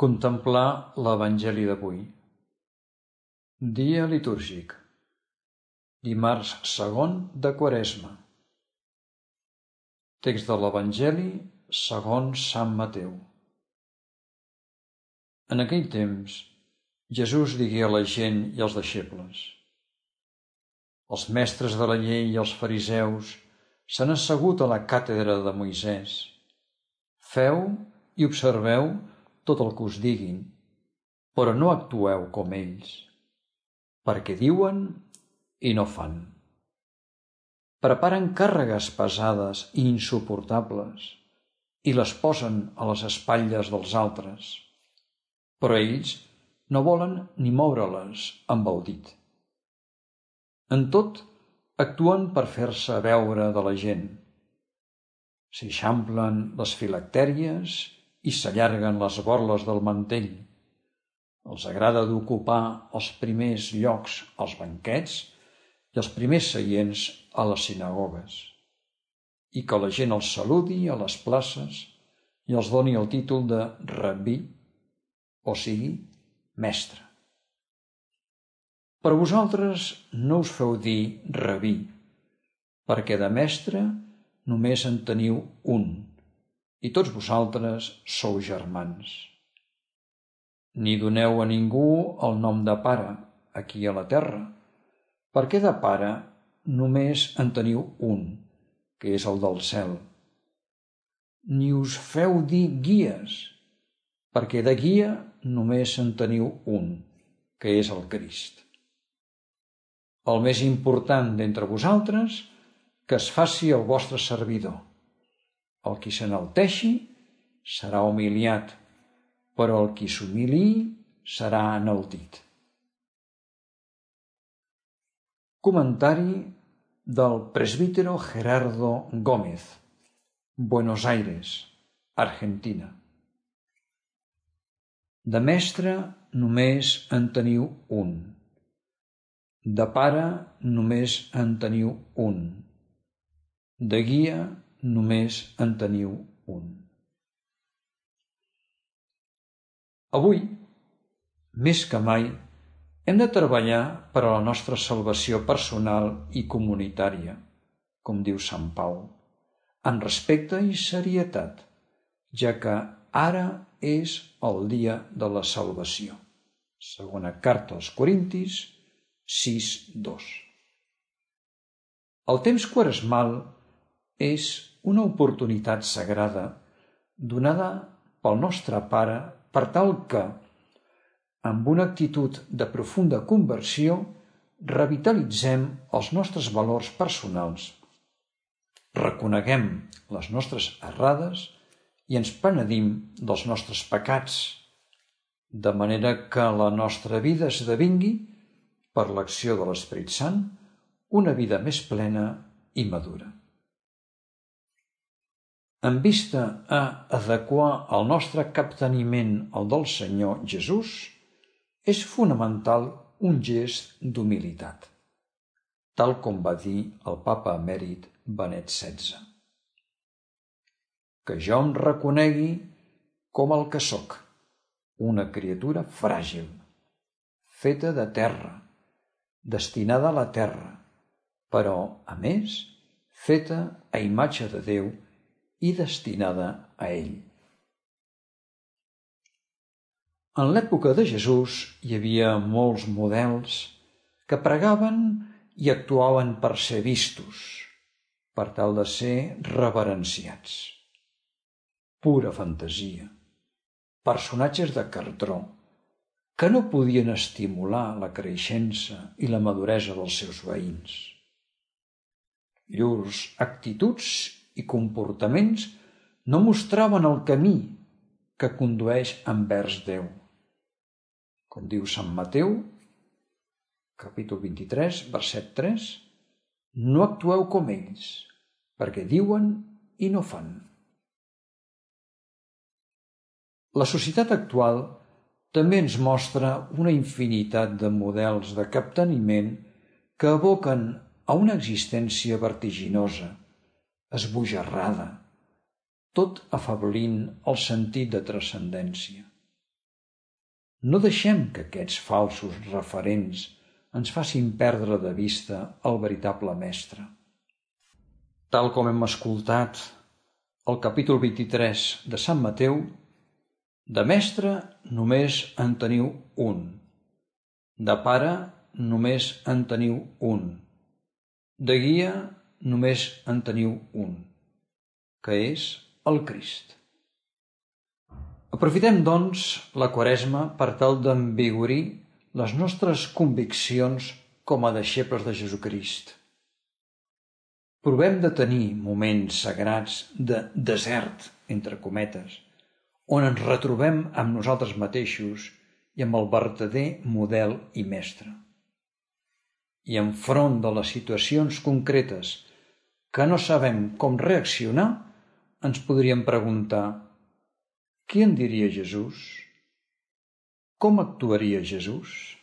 Contemplar l'Evangeli d'avui. Dia litúrgic. Dimarts segon de Quaresma. Text de l'Evangeli segons Sant Mateu. En aquell temps, Jesús digué a la gent i als deixebles Els mestres de la llei i els fariseus s'han assegut a la càtedra de Moisès. Feu i observeu tot el que us diguin, però no actueu com ells, perquè diuen i no fan. Preparen càrregues pesades i insuportables i les posen a les espatlles dels altres, però ells no volen ni moure-les amb el dit. En tot, actuen per fer-se veure de la gent. S'eixamplen les filactèries i s'allarguen les borles del mantell. Els agrada d'ocupar els primers llocs als banquets i els primers seients a les sinagogues, i que la gent els saludi a les places i els doni el títol de rabí, o sigui, mestre. Però vosaltres no us feu dir rabí, perquè de mestre només en teniu un, i tots vosaltres sou germans. Ni doneu a ningú el nom de pare aquí a la terra, perquè de pare només en teniu un, que és el del cel. Ni us feu dir guies, perquè de guia només en teniu un, que és el Crist. El més important d'entre vosaltres, que es faci el vostre servidor el qui s'enalteixi serà humiliat, però el qui s'humiliï serà enaltit. Comentari del presbítero Gerardo Gómez, Buenos Aires, Argentina. De mestre només en teniu un. De pare només en teniu un. De guia només en teniu un. Avui, més que mai, hem de treballar per a la nostra salvació personal i comunitària, com diu Sant Pau, amb respecte i serietat, ja que ara és el dia de la salvació. Segona carta als Corintis 6.2. El temps quaresmal és una oportunitat sagrada donada pel nostre Pare per tal que, amb una actitud de profunda conversió, revitalitzem els nostres valors personals, reconeguem les nostres errades i ens penedim dels nostres pecats, de manera que la nostra vida esdevingui, per l'acció de l'Esperit Sant, una vida més plena i madura. En vista a adequar el nostre capteniment al del Senyor Jesús, és fonamental un gest d'humilitat, tal com va dir el papa emèrit Benet XVI. Que jo em reconegui com el que sóc, una criatura fràgil, feta de terra, destinada a la terra, però, a més, feta a imatge de Déu i destinada a ell. En l'època de Jesús hi havia molts models que pregaven i actuaven per ser vistos, per tal de ser reverenciats. Pura fantasia. Personatges de cartró que no podien estimular la creixença i la maduresa dels seus veïns. Llurs actituds i comportaments no mostraven el camí que condueix envers Déu. Com diu Sant Mateu, capítol 23, verset 3, no actueu com ells, perquè diuen i no fan. La societat actual també ens mostra una infinitat de models de capteniment que aboquen a una existència vertiginosa, esbojarrada, tot afablint el sentit de transcendència. No deixem que aquests falsos referents ens facin perdre de vista el veritable mestre. Tal com hem escoltat al capítol 23 de Sant Mateu, de mestre només en teniu un. De pare només en teniu un. De guia només en teniu un, que és el Crist. Aprofitem, doncs, la Quaresma per tal d'envigorir les nostres conviccions com a deixebles de Jesucrist. Provem de tenir moments sagrats de desert, entre cometes, on ens retrobem amb nosaltres mateixos i amb el verdader model i mestre i enfront de les situacions concretes que no sabem com reaccionar, ens podríem preguntar què en diria Jesús? Com actuaria Jesús?